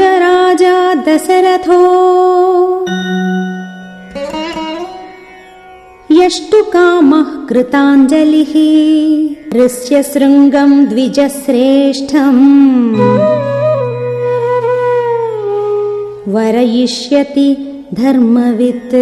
राजा दशरथो। यष्टु कामः कृताञ्जलिः ऋष्यशृङ्गम् द्विजश्रेष्ठम्। वरयिष्यति धर्मवित्।